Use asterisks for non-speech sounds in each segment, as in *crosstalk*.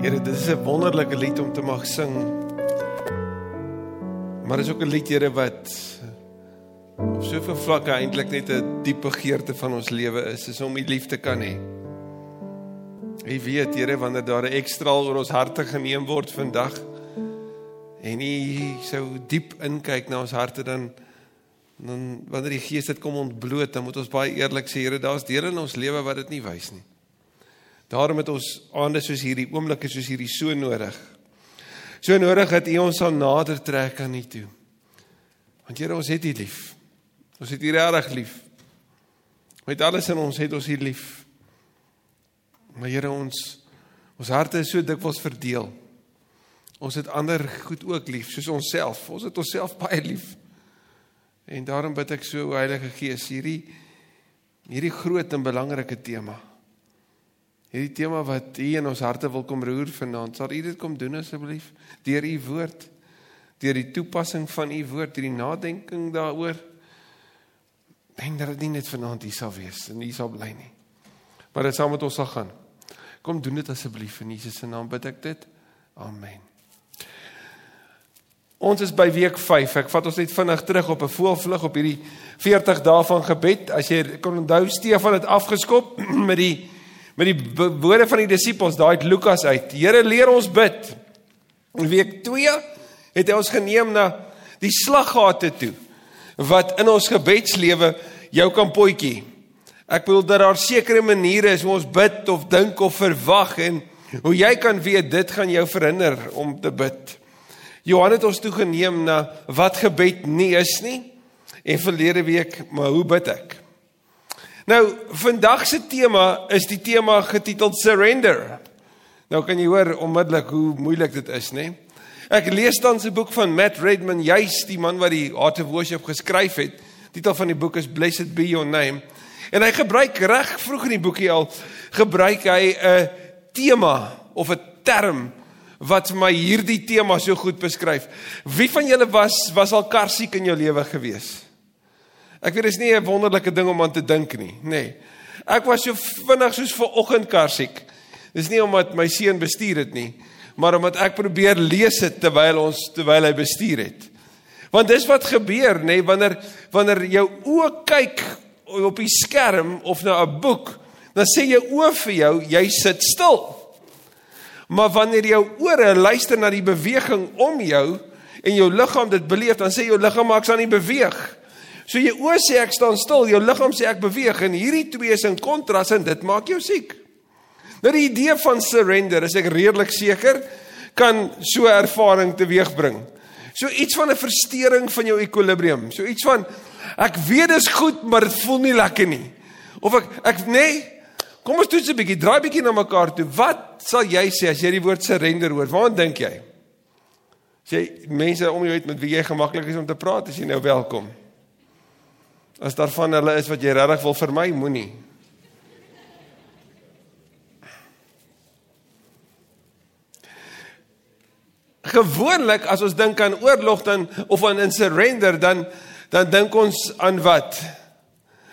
Here, dit is 'n wonderlike lied om te mag sing. Maar dit is ook 'n lied, Here, wat op soveel vlakke eintlik net 'n diep begeerte van ons lewe is, is om U lief te kan hê. Jy weet, Here, wanneer daar 'n ekstra oor ons harte geneem word vandag en U sou diep inkyk na ons harte dan dan wanneer die Gees dit kom ontbloot, dan moet ons baie eerlik sê, Here, daar's dele in ons lewe wat dit nie wys nie. Daarom het ons aande soos hierdie oomblikke soos hierdie so nodig. So nodig dat U ons sal nader trek aan U toe. Want Here, ons het U lief. Ons het U regtig lief. Met alles in ons het ons U lief. Maar Here, ons ons harte is so dikwels verdeel. Ons het ander goed ook lief, soos onsself. Ons het onsself baie lief. En daarom bid ek so Heilige Gees hierdie hierdie groot en belangrike tema. Hierdie tema wat U in ons harte wil kom roer vanaand, sal U dit kom doen asseblief deur U woord, deur die toepassing van U woord, deur die nadenking daaroor. Dink dat dit nie net vanaand hier sal wees en hier sal bly nie. Maar dit saam met ons sal gaan. Kom doen dit asseblief in Jesus se naam bid ek dit. Amen. Ons is by week 5. Ek vat ons net vinnig terug op 'n voelvlug op hierdie 40 dae van gebed. As jy kon onthou Stefan het afgeskop *clears throat* met die met die woorde van die disippels daai uit Lukas uit. Here leer ons bid. In week 2 het hy ons geneem na die slaggate toe wat in ons gebedslewe jou kan potjie. Ek bedoel dat daar sekere maniere is hoe ons bid of dink of verwag en hoe jy kan weet dit gaan jou verhinder om te bid. Johan het ons toe geneem na wat gebed nie is nie en verlede week maar hoe bid ek? Nou vandag se tema is die tema getiteld surrender. Nou kan jy hoor onmiddellik hoe moeilik dit is, nê? Ek lees dan 'n boek van Matt Redman, juis die man wat die Art of Worship geskryf het. Die titel van die boek is Blessed Be Your Name. En hy gebruik reg vroeg in die boekie al gebruik hy 'n tema of 'n term wat vir my hierdie tema so goed beskryf. Wie van julle was was al karsiek in jou lewe gewees? Ek weet dis nie 'n wonderlike ding om aan te dink nie, nê. Nee. Ek was so vinnig soos ver oggend karsiek. Dis nie omdat my seun bestuur het nie, maar omdat ek probeer lees dit terwyl ons terwyl hy bestuur het. Want dis wat gebeur, nê, nee, wanneer wanneer jou oë kyk op die skerm of na 'n boek, dan sê jou oë vir jou, jy sit stil. Maar wanneer jou ore luister na die beweging om jou en jou liggaam dit beleef, dan sê jou liggaam maar ek staan nie beweeg. So jou oë sê ek staan stil, jou liggaam sê ek beweeg en hierdie twee is in kontras en dit maak jou siek. Nou die idee van surrender, is ek redelik seker, kan so ervaring teweegbring. So iets van 'n verstoring van jou ekwilibrium. So iets van ek weet dit is goed, maar dit voel nie lekker nie. Of ek ek nê, nee, Kom ons toets 'n bietjie, draai bietjie na mekaar toe. Wat sal jy sê as jy die woord surrender hoor? Waar dink jy? As jy mense om jou het met wie jy gemaklik is om te praat, is jy nou welkom. As daar van hulle is wat jy regtig wil vermy, moenie. Gewoonlik as ons dink aan oorlog dan of aan 'n surrender dan dan dink ons aan wat?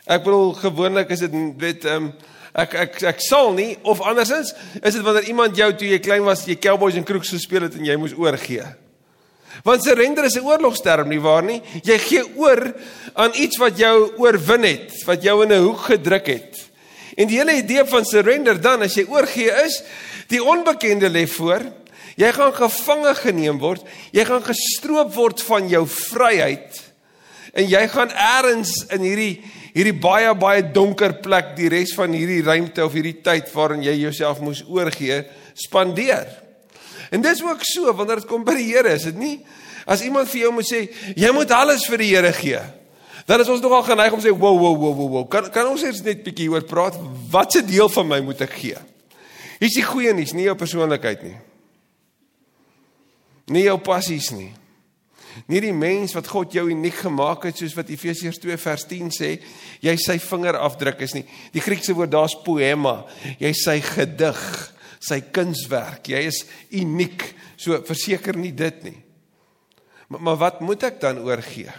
Ek bedoel gewoonlik is dit weet ehm um, ek ek ek sal nie of andersins is dit wanneer iemand jou toe jy klein was jy cowboys en crooks gespeel het en jy moes oorgee. Want surrender is 'n oorlogsterm nie waar nie? Jy gee oor aan iets wat jou oorwin het, wat jou in 'n hoek gedruk het. En die hele idee van surrender dan as jy oorgee is, die onbekende lê voor. Jy gaan gevange geneem word, jy gaan gestroop word van jou vryheid en jy gaan eers in hierdie hierdie baie baie donker plek die res van hierdie ruimte of hierdie tyd waarin jy jouself moes oorgee spandeer. En dis ook so wanneer dit kom by die Here, is dit nie? As iemand vir jou moet sê jy moet alles vir die Here gee, dan is ons nogal geneig om sê wow wow wow wow. wow. Kan kan ons eers net bietjie oor praat watse deel van my moet ek gee? Hier's die goeie nuus, nie jou persoonlikheid nie. Nie jou passies nie. Nie die mens wat God jou uniek gemaak het soos wat Efesiërs 2 vers 10 sê, jy sy vingerafdruk is nie. Die Griekse woord daar's poema. Jy sy gedig, sy kunswerk. Jy is uniek. So verseker nie dit nie. Maar, maar wat moet ek dan oorgee?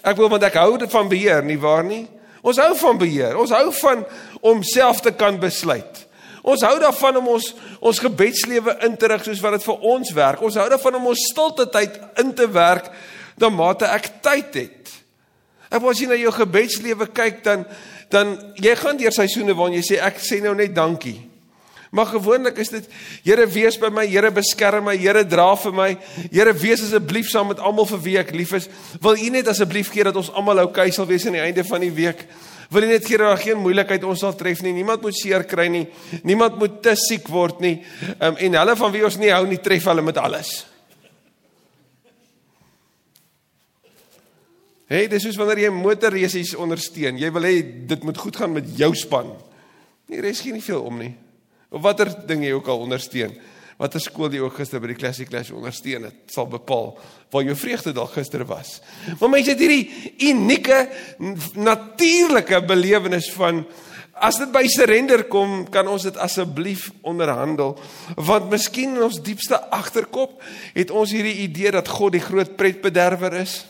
Ek wil want ek hou van beheer, nie waar nie? Ons hou van beheer. Ons hou van om self te kan besluit. Ons hou daarvan om ons ons gebedslewe in te rig soos wat dit vir ons werk. Ons hou daarvan om ons stilte tyd in te werk na mate ek tyd het. Ek as jy na jou gebedslewe kyk dan dan jy gaan deur seisoene waarin jy sê ek sê nou net dankie. Maar gewoonlik is dit Here wees by my, Here beskerm my, Here dra vir my. Here wees asseblief saam met almal vir wie ek lief is. Wil U net asseblief gee dat ons almal oukei sal wees aan die einde van die week? Wil U net gee dat daar geen moeilikheid ons sal tref nie. Niemand moet seer kry nie. Niemand moet te siek word nie. Um, en hulle van wie ons nie hou nie, tref hulle met alles. Hey, dis soos wanneer jy motorresies ondersteun. Jy wil hê dit moet goed gaan met jou span. Nie res gee nie veel om nie. Of watter ding jy ook al ondersteun. Watter skool jy ook gister by die Classic Clash ondersteun het, sal bepaal waar jou vreugde dalk gister was. Maar mense het hierdie unieke natuurlike belewenis van as dit by surrender kom, kan ons dit asseblief onderhandel want miskien in ons diepste agterkop het ons hierdie idee dat God die groot pretbederwer is.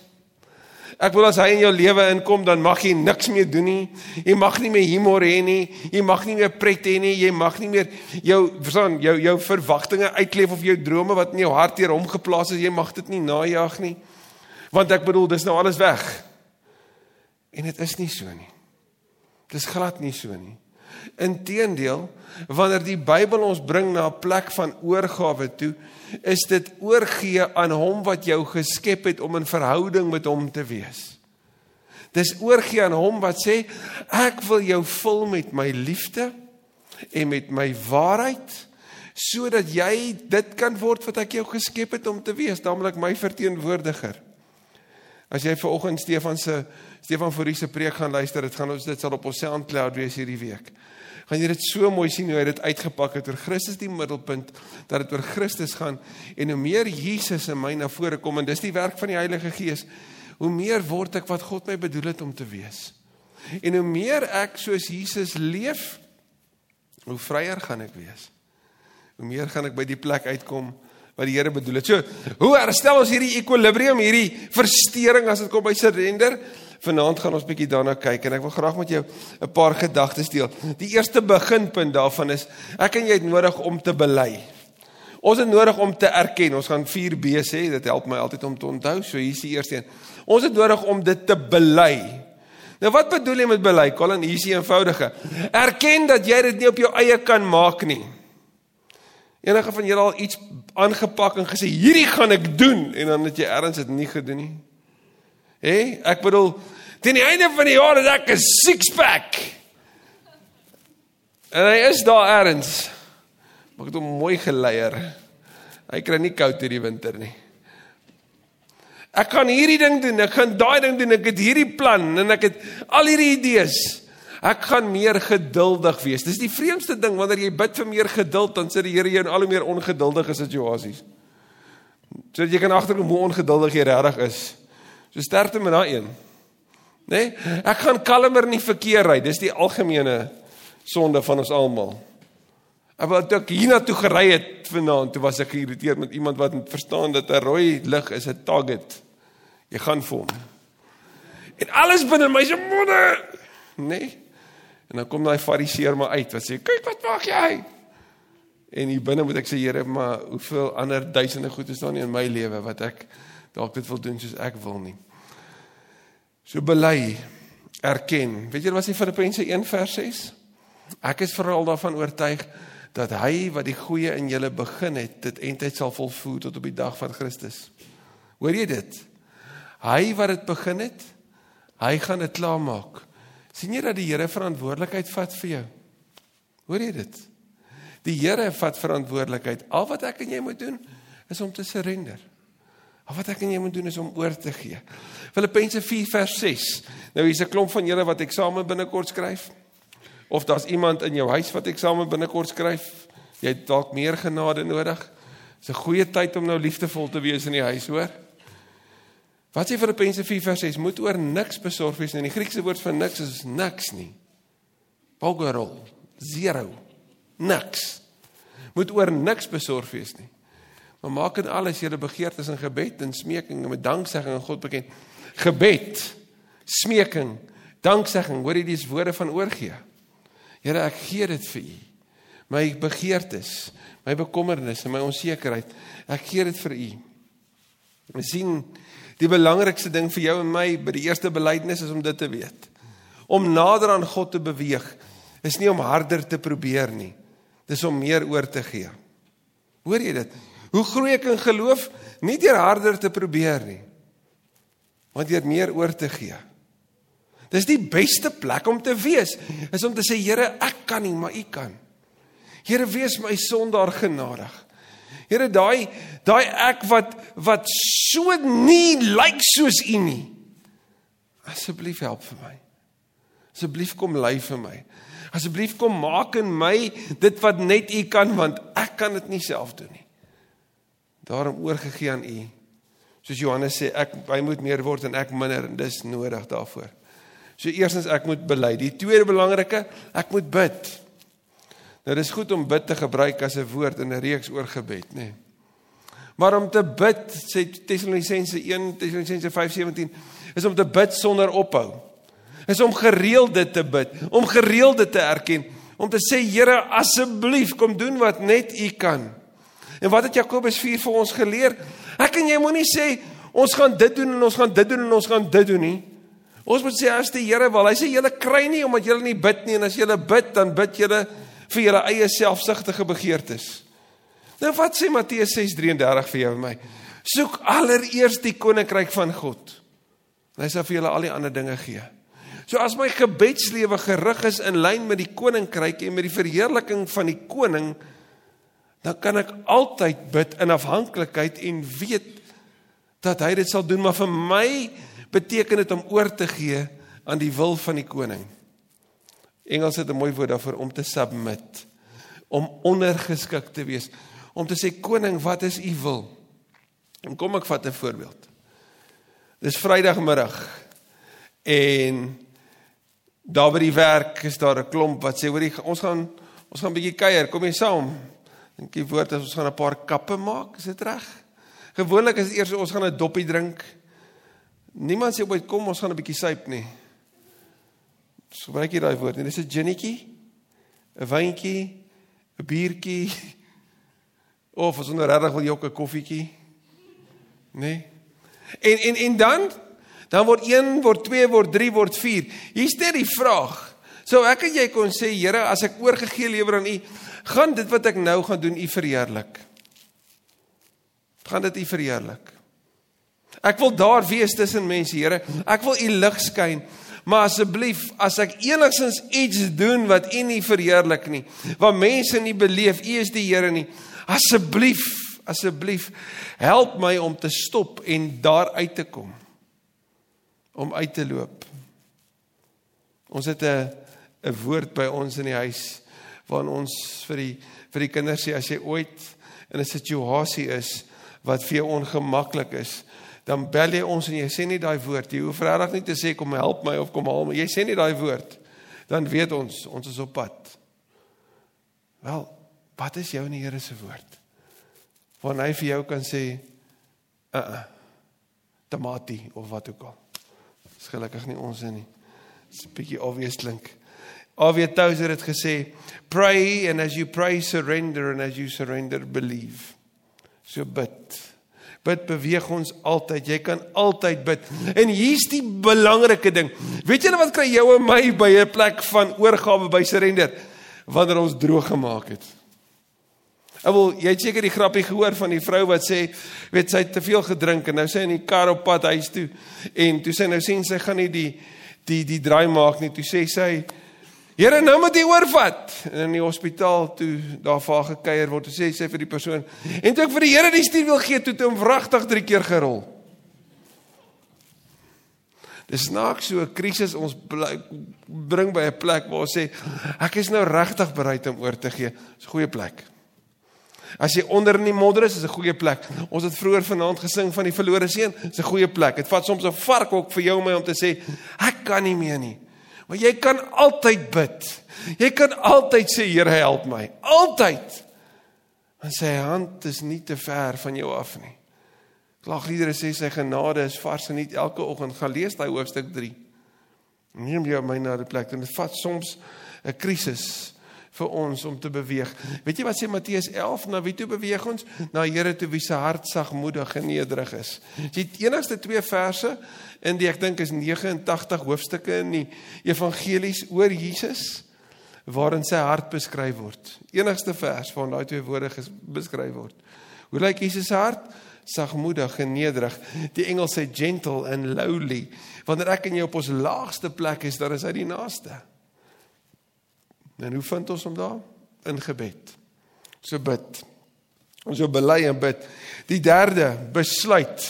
Ek wil as hy in jou lewe inkom, dan mag jy niks meer doen nie. Jy mag nie meer humor hê nie. Jy mag nie meer pret hê nie. Jy mag nie meer jou verstaan, jou jou verwagtinge uitleef of jou drome wat in jou hart deur hom geplaas is, jy mag dit nie najag nie. Want ek bedoel, dis nou alles weg. En dit is nie so nie. Dis glad nie so nie. Inteendeel, wanneer die Bybel ons bring na 'n plek van oorgawe toe, is dit oorgee aan hom wat jou geskep het om in verhouding met hom te wees. Dis oorgee aan hom wat sê ek wil jou vul met my liefde en met my waarheid sodat jy dit kan word wat ek jou geskep het om te wees, naamlik my verteenwoordiger. As jy vanoggend Stefan se Stefan Fourie se preek gaan luister, dit gaan ons dit sal op ons SoundCloud wees hierdie week. Gaan jy dit so mooi sien hoe hy dit uitgepak het oor Christus die middelpunt dat dit oor Christus gaan en hoe meer Jesus in my na vore kom en dis die werk van die Heilige Gees hoe meer word ek wat God my bedoel het om te wees. En hoe meer ek soos Jesus leef hoe vryer gaan ek wees. Hoe meer gaan ek by die plek uitkom wat die Here bedoel het. So hoe herstel ons hierdie ekwilibrium hierdie verstoring as dit kom by surrender Vanaand gaan ons bietjie daarna kyk en ek wil graag met jou 'n paar gedagtes deel. Die eerste beginpunt daarvan is ek en jy het nodig om te bely. Ons het nodig om te erken. Ons gaan 4B sê, dit help my altyd om te onthou. So hier is die eerste een. Ons het nodig om dit te bely. Nou wat bedoel jy met bely? Colin, hier is die eenvoudige. Erken dat jy dit nie op jou eie kan maak nie. Enige van julle al iets aangepak en gesê hierdie gaan ek doen en dan het jy ergens dit nie gedoen nie. Hé, hey, ek bedoel teen die einde van die jaar het ek 'n six pack. En hy is daar erns. Maar ek het hom mooi geleier. Hy kry nie koud hierdie winter nie. Ek kan hierdie ding doen, ek gaan daai ding doen, ek het hierdie plan en ek het al hierdie idees. Ek gaan meer geduldig wees. Dis die vreemdste ding wanneer jy bid vir meer geduld, dan sit die Here jou in al hoe meer ongeduldige situasies. Sodat jy kan agterkom hoe ongeduldig jy regtig is. So sterkte met daai een. Nê? Nee? Ek gaan kalmer in die verkeer ry. Dis die algemene sonde van ons almal. Ek wou toe hiernatoe gery het vanaand, toe was ek geïrriteerd met iemand wat nie verstaan dat 'n rooi lig is 'n target. Jy gaan vir hom. En alles binne my se modder. Nê? Nee? En dan kom daai fariseer maar uit wat sê, "Kyk wat maak jy?" En hier binne moet ek sê, "Here, maar hoeveel ander duisende goed is daar nie in my lewe wat ek dalk dit wil doen soos ek wil nie. So bely, erken. Weet jy wat sê Filippense 1 vers 6? Ek is veral daarvan oortuig dat hy wat die goeie in julle begin het, dit eintlik sal volvoer tot op die dag van Christus. Hoor jy dit? Hy wat dit begin het, hy gaan dit klaarmaak. sien jy dat die Here verantwoordelikheid vat vir jou? Hoor jy dit? Die Here vat verantwoordelikheid. Al wat ek en jy moet doen is om te surrender. Al wat ek en jy moet doen is om oor te gee. Filippense 4 vers 6. Nou hier's 'n klomp van julle wat eksamen binnekort skryf. Of daar's iemand in jou huis wat eksamen binnekort skryf. Jy het dalk meer genade nodig. Dis 'n goeie tyd om nou liefdevol te wees in die huis, hoor. Wat sê Filippense 4 vers 6? Moet oor niks besorg wees nie. Die Griekse woord vir niks is niks nie. Pogorol, zero. Niks. Moet oor niks besorg wees nie. Maar maak in alles julle begeertes en gebed en smeking en met danksegging aan God bekend. Gebed, smeking, danksegging, hoor jy dis woorde van oorgee. Here, ek gee dit vir U. my begeertes, my bekommernisse, my onsekerheid. Ek gee dit vir U. Ons sien die belangrikste ding vir jou en my by die eerste belydenis is om dit te weet. Om nader aan God te beweeg is nie om harder te probeer nie. Dis om meer oor te gee. Hoor jy dit? Hoe groei ek in geloof? Nie deur harder te probeer nie, maar deur meer oor te gee. Dis die beste plek om te wees. Is om te sê Here, ek kan nie, maar U kan. Here, wees my sondaar genadig. Here, daai daai ek wat wat so nie lyk like soos U nie. Asseblief help vir my. Asseblief kom lei vir my. Asseblief kom maak in my dit wat net U kan want ek kan dit nie self doen nie. Daarom oorgegee aan U. Soos Johannes sê, ek hy moet meer word en ek minder en dis nodig daarvoor. So eerstens ek moet bely. Die tweede belangrike, ek moet bid. Nou dis goed om bid te gebruik as 'n woord in 'n reeks oor gebed, nê. Nee. Maar om te bid, sê Tessalonisense 1 Tessalonisense 5:17, is om te bid sonder ophou. Is om gereeld dit te bid, om gereeld dit te erken, om te sê Here, asseblief kom doen wat net U kan. En wat het Jakobus 4 vir ons geleer? Ek en jy moenie sê ons gaan dit doen en ons gaan dit doen en ons gaan dit doen nie. Ons moet sê as die Here wil, hy sê julle kry nie omdat julle nie bid nie en as julle bid dan bid julle vir julle eie selfsugtige begeertes. Nou wat sê Matteus 6:33 vir jou en my? Soek allereers die koninkryk van God. Hy sal vir julle al die ander dinge gee. So as my gebedslewe gerig is in lyn met die koninkryk en met die verheerliking van die koning, dan kan ek altyd bid in afhanklikheid en weet dat hy dit sal doen, maar vir my beteken dit om oor te gee aan die wil van die koning. Engels het 'n mooi woord daarvoor om te submit, om ondergeskik te wees, om te sê koning, wat is u wil? En kom ek vat 'n voorbeeld. Dis Vrydagmiddag en daar by die werk is daar 'n klomp wat sê hoor ons gaan ons gaan 'n bietjie kuier, kom jy saam? Dink jy woord is ons gaan 'n paar kappe maak, is dit reg? Gewoonlik is eers ons gaan 'n doppie drink Niemand sê ooit kom ons gaan 'n bietjie suip nie. So jy daai woord nie. Dis 'n ginnetjie, 'n wyntjie, 'n biertjie *laughs* of as ons nou regtig wil jok 'n koffietjie. Nee. En en en dan dan word 1 word 2 word 3 word 4. Hier steek die vraag. So ek en jy kon sê Here, as ek oorgegee lewer aan U, gaan dit wat ek nou gaan doen U verheerlik. Gaan dit U verheerlik? Ek wil daar wees tussen mense, Here. Ek wil u lig skyn. Maar asseblief, as ek enigsins iets doen wat u nie verheerlik nie, wat mense nie beleef u is die Here nie, asseblief, asseblief help my om te stop en daar uit te kom. Om uit te loop. Ons het 'n 'n woord by ons in die huis waarin ons vir die vir die kinders sê as jy ooit in 'n situasie is wat vir jou ongemaklik is, dan bel jy ons en jy sê nie daai woord. Jy hoef regtig nie te sê kom help my of kom haal my. Jy sê nie daai woord. Dan weet ons ons is op pad. Wel wat is jou en die Here se woord? Wanneer hy vir jou kan sê uh uh tamatie of wat ook al. Is gelukkig nie ons in nie. Dit's 'n bietjie obvious klink Avie Touser het gesê pray and as you pray surrender and as you surrender believe so bid Bid beweeg ons altyd. Jy kan altyd bid. En hier's die belangrike ding. Weet julle wat kry jou en my by 'n plek van oorgawe by surrender wanneer ons droog gemaak het? Ek wil jy het seker die grappie gehoor van die vrou wat sê, weet sy het te veel gedrink en nou sê in die kar op pad huis toe en toe sê nou sien sy gaan nie die die die draai maak nie. Toe sê sy Here nou moet jy oorvat. En in die hospitaal toe daar vir haar gekuier word, sê sy vir die persoon, en toe ek vir die Here die stuur wil gee, toe het hom wragtig 3 keer gerol. Dis snaaks so 'n krisis ons bring by 'n plek waar ons sê ek is nou regtig bereid om oor te gee. Dis 'n goeie plek. As jy onder in die modder is, is 'n goeie plek. Ons het vroeër vanaand gesing van die verlore seun, dis 'n goeie plek. Dit vat soms 'n vark ook vir jou om my om te sê ek kan nie meer nie. Maar jy kan altyd bid. Jy kan altyd sê Here help my. Altyd. Want sy hand is nie te ver van jou af nie. Klaagliedere sê sy genade is vars en nie elke oggend gaan lees daai hoofstuk 3. Neem jou my na die plek en dit vat soms 'n krisis vir ons om te beweeg. Weet jy wat sê Matteus 11? Na wie toe beweeg ons? Na Here toe wie se hart sagmoedig en nederig is. Dis die enigste twee verse in die ek dink is 89 hoofstukke in die evangelies oor Jesus waarin sy hart beskryf word. Enigste vers waar daai twee woorde beskryf word. Hoe lyk Jesus se hart? Sagmoedig en nederig. Die Engels sê gentle and lowly. Wanneer ek en jy op ons laagste plek is, dan is hy die naaste. En hoe vind ons hom daar? In gebed. So bid. Ons so bely en bid. Die derde, besluit.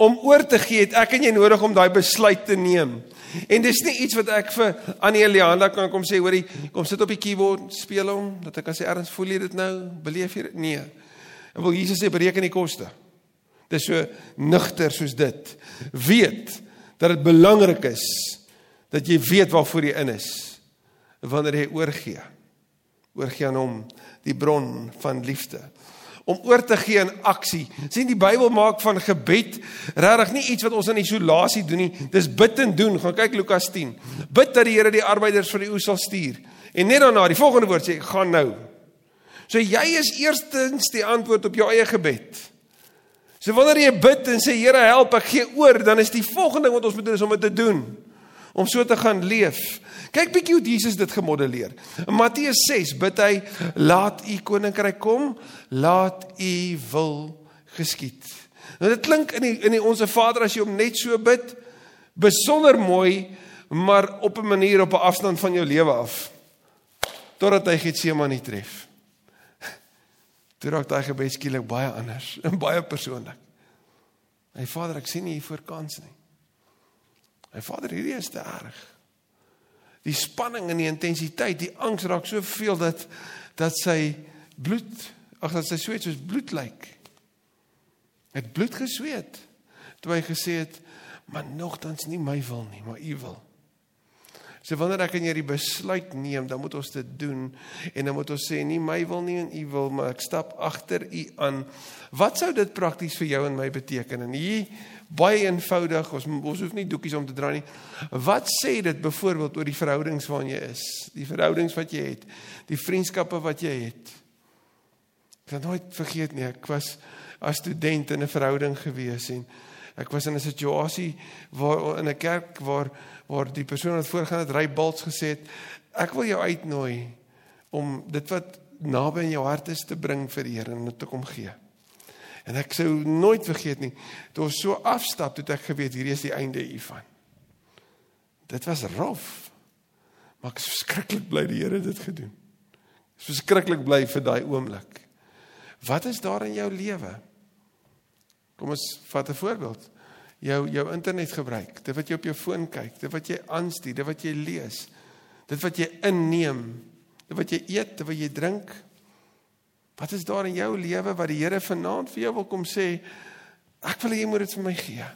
Om oor te gee, het ek en jy nodig om daai besluit te neem. En dis nie iets wat ek vir Annie Elianda kan kom sê, hoorie, kom sit op die keyboard, speel hom, dat ek kan sê erns voel jy dit nou? Beleef jy dit? Nee. En wil Jesus sê bereken die koste. Dis so nugter soos dit. Weet dat dit belangrik is dat jy weet waarvoor jy in is wanneer jy oorgee. Oorgee aan hom, die bron van liefde. Om oor te gee in aksie. sien die Bybel maak van gebed regtig nie iets wat ons in isolasie doen nie. Dis bid en doen. Gaan kyk Lukas 10. Bid dat die Here die arbeiders vir die oes sal stuur. En net daarna, die volgende woord sê, gaan nou. So jy is eerstens die antwoord op jou eie gebed. So wanneer jy bid en sê Here help, ek gee oor, dan is die volgende ding wat ons moet doen is om dit te doen. Om so te gaan leef. Kyk bietjie hoe Jesus dit gemodelleer. In Matteus 6 bid hy: "Laat u koninkryk kom, laat u wil geskied." Nou dit klink in die in die onsse Vader as jy hom net so bid, besonder mooi, maar op 'n manier op 'n afstand van jou lewe af. Totdat hy Getsemane tref. *laughs* Toe raak daai gebed skielik baie anders *laughs* baie persoonlik. My Vader, ek sien nie hier voor kans nie. My Vader, hierdie is te erg die spanning en die intensiteit, die angs raak so veel dat dat sy bloed, ag dat sy sweet soos bloed lyk. Het bloed gesweet toe hy gesê het, maar nogtans nie my wil nie, maar u wil. So wanneer ek en jy die besluit neem, dan moet ons dit doen en dan moet ons sê nie my wil nie en u wil, maar ek stap agter u aan. Wat sou dit prakties vir jou en my beteken? En hier baie eenvoudig. Ons ons hoef nie doekies om te dra nie. Wat sê dit byvoorbeeld oor die verhoudings waarin jy is? Die verhoudings wat jy het, die vriendskappe wat jy het. Ek het nooit vergeet nie. Ek was as student in 'n verhouding gewees en ek was in 'n situasie waar in 'n kerk waar waar die persoon wat voorgaan het ry bults gesê het ek wil jou uitnooi om dit wat naby in jou hart is te bring vir die Here en dit te kom gee. En ek sou nooit vergeet nie, toe ons so afstap, toe ek geweet hierdie is die einde hiervan. Dit was rof. Maar ek is verskriklik bly die Here dit gedoen. Ek is verskriklik bly vir daai oomblik. Wat is daar in jou lewe? Kom ons vat 'n voorbeeld. Jou jou internet gebruik, dit wat jy op jou foon kyk, dit wat jy aanstuur, dit wat jy lees, dit wat jy inneem, dit wat jy eet, dit wat jy drink, Wat is daar in jou lewe wat die Here vanaand vir jou wil kom sê? Ek wil hê jy moet dit vir my gee.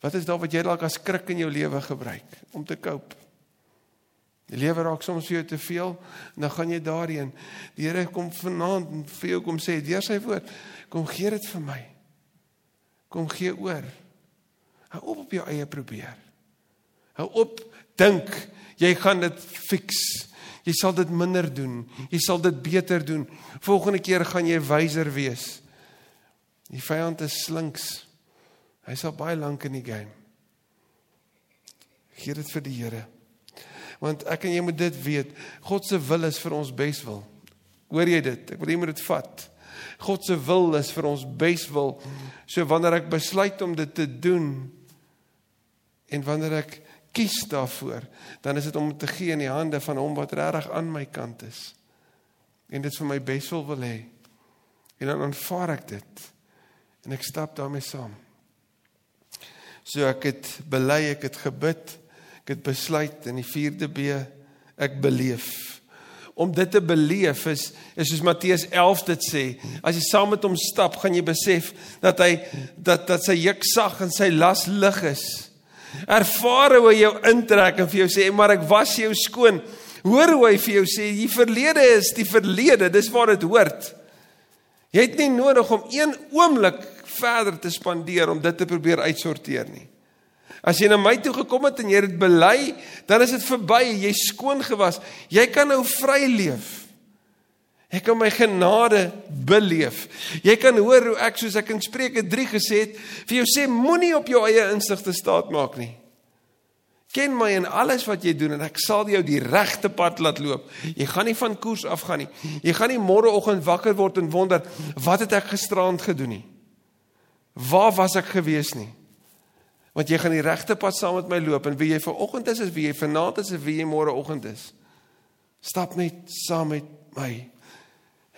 Wat is daar wat jy dalk as skrik in jou lewe gebruik om te koop? Die lewe raak soms vir jou te veel en dan gaan jy daarheen. Die Here kom vanaand vir jou kom sê deur sy woord, kom gee dit vir my. Kom gee oor. Hou op op jou eie probeer. Hou op dink jy gaan dit fix. Jy sal dit minder doen. Jy sal dit beter doen. Volgende keer gaan jy wyser wees. Die vyand is slinks. Hy sal baie lank in die game. Gee dit vir die Here. Want ek en jy moet dit weet. God se wil is vir ons beswil. Hoor jy dit? Ek wil jy moet dit vat. God se wil is vir ons beswil. So wanneer ek besluit om dit te doen en wanneer ek kies daarvoor, dan is dit om te gee in die hande van hom wat regtig aan my kant is. En dit vir my beswil wil hê. En dan aanvaar ek dit. En ek stap daarmee saam. So ek het bely, ek het gebid, ek het besluit in die 4de B ek beleef. Om dit te beleef is is soos Matteus 11 dit sê, as jy saam met hom stap, gaan jy besef dat hy dat dat sy juk sag en sy las lig is. Ervaar hoe hy jou intrek en vir jou sê, "Maar ek was jou skoon." Hoor hoe hy vir jou sê, "Die verlede is die verlede, dis waar dit hoort." Jy het nie nodig om een oomblik verder te spandeer om dit te probeer uitsorteer nie. As jy na my toe gekom het en jy het bely, dan is dit verby, jy's skoon gewas. Jy kan nou vry leef. Ek kan my genade beleef. Jy kan hoor hoe ek soos ek in Spreuke 3 gesê het, vir jou sê moenie op jou eie insig te staat maak nie. Ken my in alles wat jy doen en ek sal jou die regte pad laat loop. Jy gaan nie van koers afgaan nie. Jy gaan nie môreoggend wakker word en wonder wat het ek gisteraand gedoen nie. Waar was ek gewees nie? Want jy gaan die regte pad saam met my loop en wie jy vanoggend is, is wie jy vanaand is en wie jy môreoggend is. Stap net saam met my.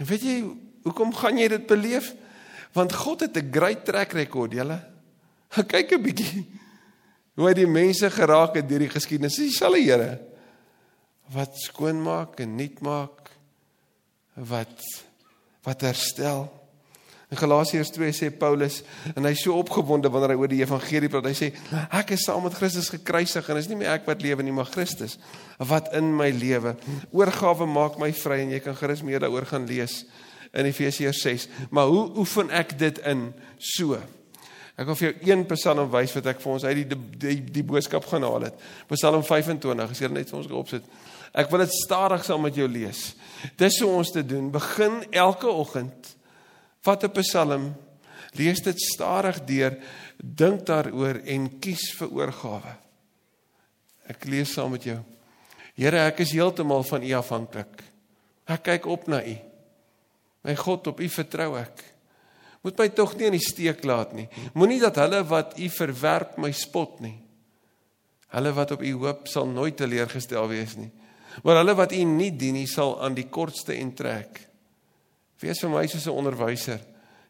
En weet jy hoekom gaan jy dit beleef? Want God het 'n great track record, julle. *laughs* Kyk 'n bietjie hoe hy die mense geraak het deur die geskiedenis. Dis dieselfde Here wat skoonmaak en nuut maak wat wat herstel. In Galasiërs 2 sê Paulus en hy's so opgewonde wanneer hy oor die evangelie praat. Hy sê ek is saam met Christus gekruisig en is nie meer ek wat lewe nie, maar Christus wat in my lewe. Oorgawe maak my vry en jy kan gerus meer daaroor gaan lees in Efesiërs 6. Maar hoe oefen ek dit in so? Ek wil vir jou een Psalm wys wat ek vir ons uit die die die, die boodskap gaan haal het. Psalm 25, as jy net vir ons opsit. Ek wil dit stadig saam met jou lees. Dis hoe ons te doen. Begin elke oggend vat 'n Psalm, lees dit stadig deur, dink daaroor en kies vir oorgawe. Ek lees saam met jou. Here, ek is heeltemal van U afhanklik. Ek kyk op na U. My God, op U vertrou ek. Moet my tog nie in die steek laat nie. Moenie dat hulle wat u verwerp my spot nie. Hulle wat op u hoop sal nooit teleurgestel wees nie. Maar hulle wat u nie dien nie sal aan die kortste entrek. Wees vir my soos 'n onderwyser.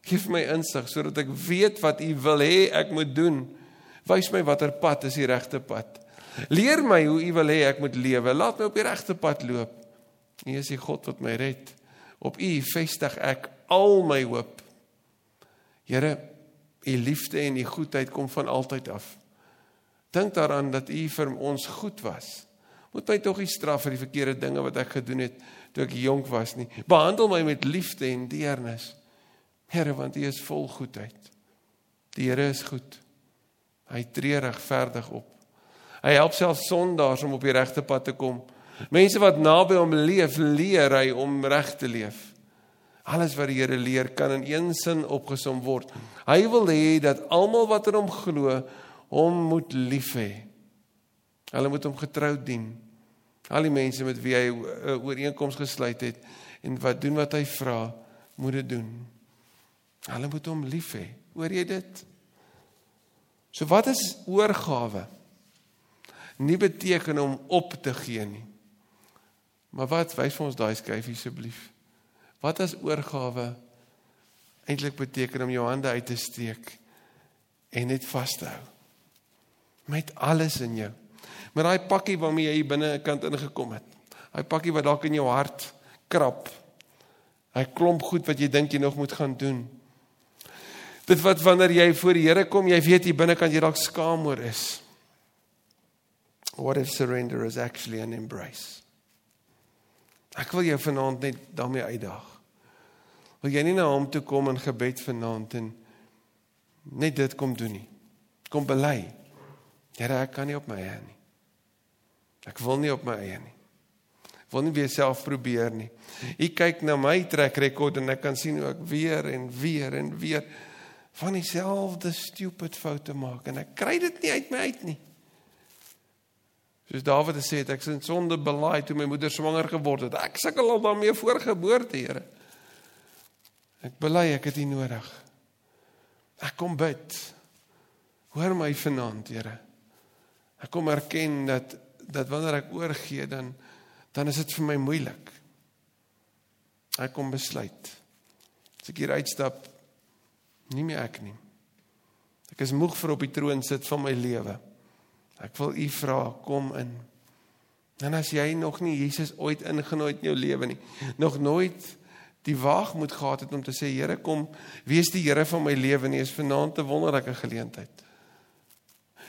Geef my insig sodat ek weet wat u wil hê ek moet doen. Wys my watter pad is die regte pad. Leer my hoe u wil hê ek moet lewe. Laat my op die regte pad loop. U is die God wat my red. Op u vestig ek al my hoop. Here, u liefde en u goedheid kom van altyd af. Dink daaraan dat u vir ons goed was. Moet my tog nie straf vir die verkeerde dinge wat ek gedoen het toe ek jonk was nie. Behandel my met liefde en deernis. Here, want u is vol goedheid. Die Here is goed. Hy tree regverdig op. Hy help self sondaars om op die regte pad te kom. Mense wat naby hom leef, leer hy om reg te leef. Alles wat die Here leer kan in een sin opgesom word. Hy wil hê dat almal wat in hom glo, hom moet lief hê. Hulle moet hom getrou dien. Al die mense met wie hy 'n eh, ooreenkoms gesluit het en wat doen wat hy vra, moet dit doen. Hulle moet hom lief hê. Hoor jy dit? So wat is oorgawe? Nie beteken om op te gee nie. Maar wat wys vir ons daai skyfie asseblief? Wat as oorgawe eintlik beteken om jou hande uit te steek en net vas te hou met alles in jou. Met daai pakkie waarmee jy binne kant ingekom het. Daai pakkie wat dalk in jou hart krap. Hy klomp goed wat jy dink jy nog moet gaan doen. Dit wat wanneer jy voor die Here kom, jy weet hier binnekant jy dalk skaam oor is. What if surrender is actually an embrace? Ek wil jou vanaand net daarmee uitdaag. Wil jy nie na hom toe kom in gebed vanaand en net dit kom doen nie? Kom bely. Here, ek kan nie op my eie nie. Ek wil nie op my eie nie. Ek wil nie weer self probeer nie. U kyk na my trek rekord en ek kan sien hoe ek weer en weer en weer van dieselfde stupid foute maak en ek kry dit nie uit my uit nie. Soos Dawid gesê het, ek het sonde belaai toe my moeder swanger geword het. Ek sukkel al daarmee voor geboorte, Here. Ek bely ek het U nodig. Ek kom bid. Hoor my vanaand, Here. Ek kom erken dat dat wanneer ek oorgee dan dan is dit vir my moeilik. Ek kom besluit. As ek hier uitstap, nie meer ek nie. Ek is moeg vir op die troon sit van my lewe. Ek wil u vra, kom in. En as jy nog nie Jesus ooit ingenooi het in jou lewe nie, nog nooit die waagmoed gehad het om te sê Here kom wees die Here van my lewe nie is vanaand 'n wonderlike geleentheid.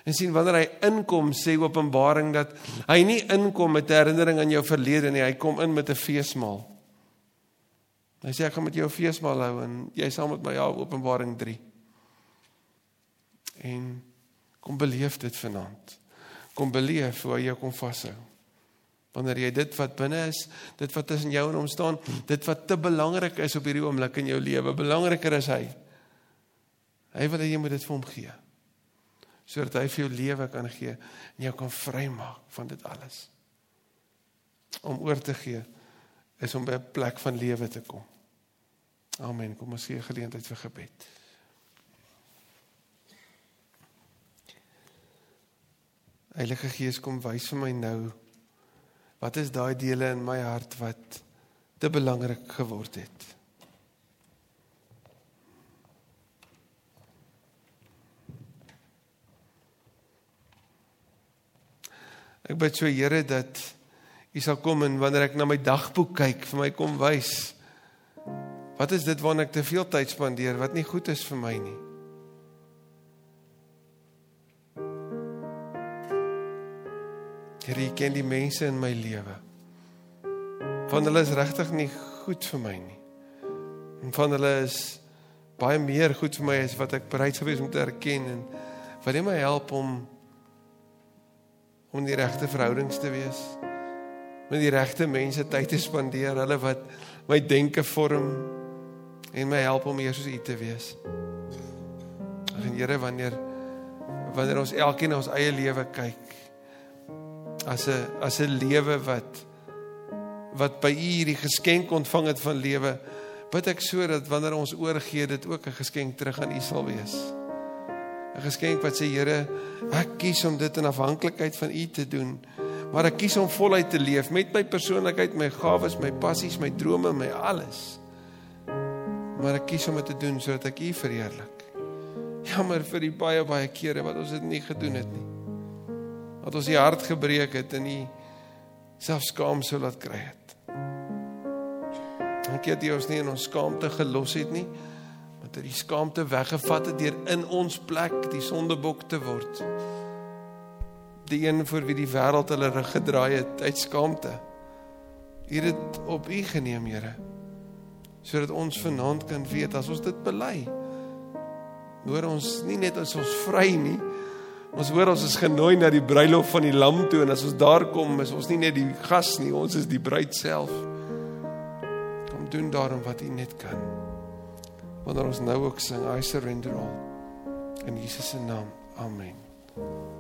En sien wanneer hy inkom sê Openbaring dat hy nie inkom met 'n herinnering aan jou verlede nie, hy kom in met 'n feesmaal. Hy sê ek gaan met jou feesmaal hou en jy saam met my ja Openbaring 3. En Kom beleef dit vanaand. Kom beleef hoe hy jou kom vashou. Wanneer jy dit wat binne is, dit wat tussen jou en hom staan, dit wat te belangrik is op hierdie oomblik in jou lewe, belangriker is hy. Hy wil hê jy moet dit vir hom gee. Sodat hy vir jou lewe kan gee en jou kan vrymaak van dit alles. Om oor te gee is om by 'n plek van lewe te kom. Amen. Kom ons gee geleentheid vir gebed. Heilige Gees, kom wys vir my nou wat is daai dele in my hart wat te belangrik geword het. Ek bid so Here dat U sal kom en wanneer ek na my dagboek kyk, vir my kom wys wat is dit waarna ek te veel tyd spandeer wat nie goed is vir my nie. Here, U ken die mense in my lewe. Van hulle is regtig nie goed vir my nie. En van hulle is baie meer goed vir my as wat ek bereid sou wees om te erken en wat my help om om die regte verhoudings te wees met die regte mense tyd te spandeer, hulle wat my denke vorm en my help om meer soos U te wees. En Here, wanneer wanneer ons elkeen na ons eie lewe kyk as 'n as 'n lewe wat wat by U hierdie geskenk ontvang het van lewe, bid ek sodat wanneer ons oorgee dit ook 'n geskenk terug aan U sal wees. 'n Geskenk wat sê Here, ek kies om dit in afhanklikheid van U te doen. Maar ek kies om voluit te leef met my persoonlikheid, my gawes, my passies, my drome, my alles. Maar ek kies om dit te doen sodat ek U verheerlik. Jammer vir die baie baie kere wat ons dit nie gedoen het nie wat ons die hart gebreek het en nie self skaam sou laat kry het. Dankie dat jy ons nie in ons skaamte gelos het nie, maar dat die skaamte weggevat het deur in ons plek die sondebok te word. Die een vir wie die wêreld hulle rug gedraai het uit skaamte. U het dit op U geneem, Here. Sodat ons vanaand kan weet as ons dit bely. Hoor ons nie net as ons vry nie, Ons hoor ons is genooi na die bruilof van die lam toe en as ons daar kom, is ons nie net die gas nie, ons is die bruid self. Kom doen daarom wat U net kan. Wanneer ons nou ook sing I surrender all in Jesus se naam. Amen.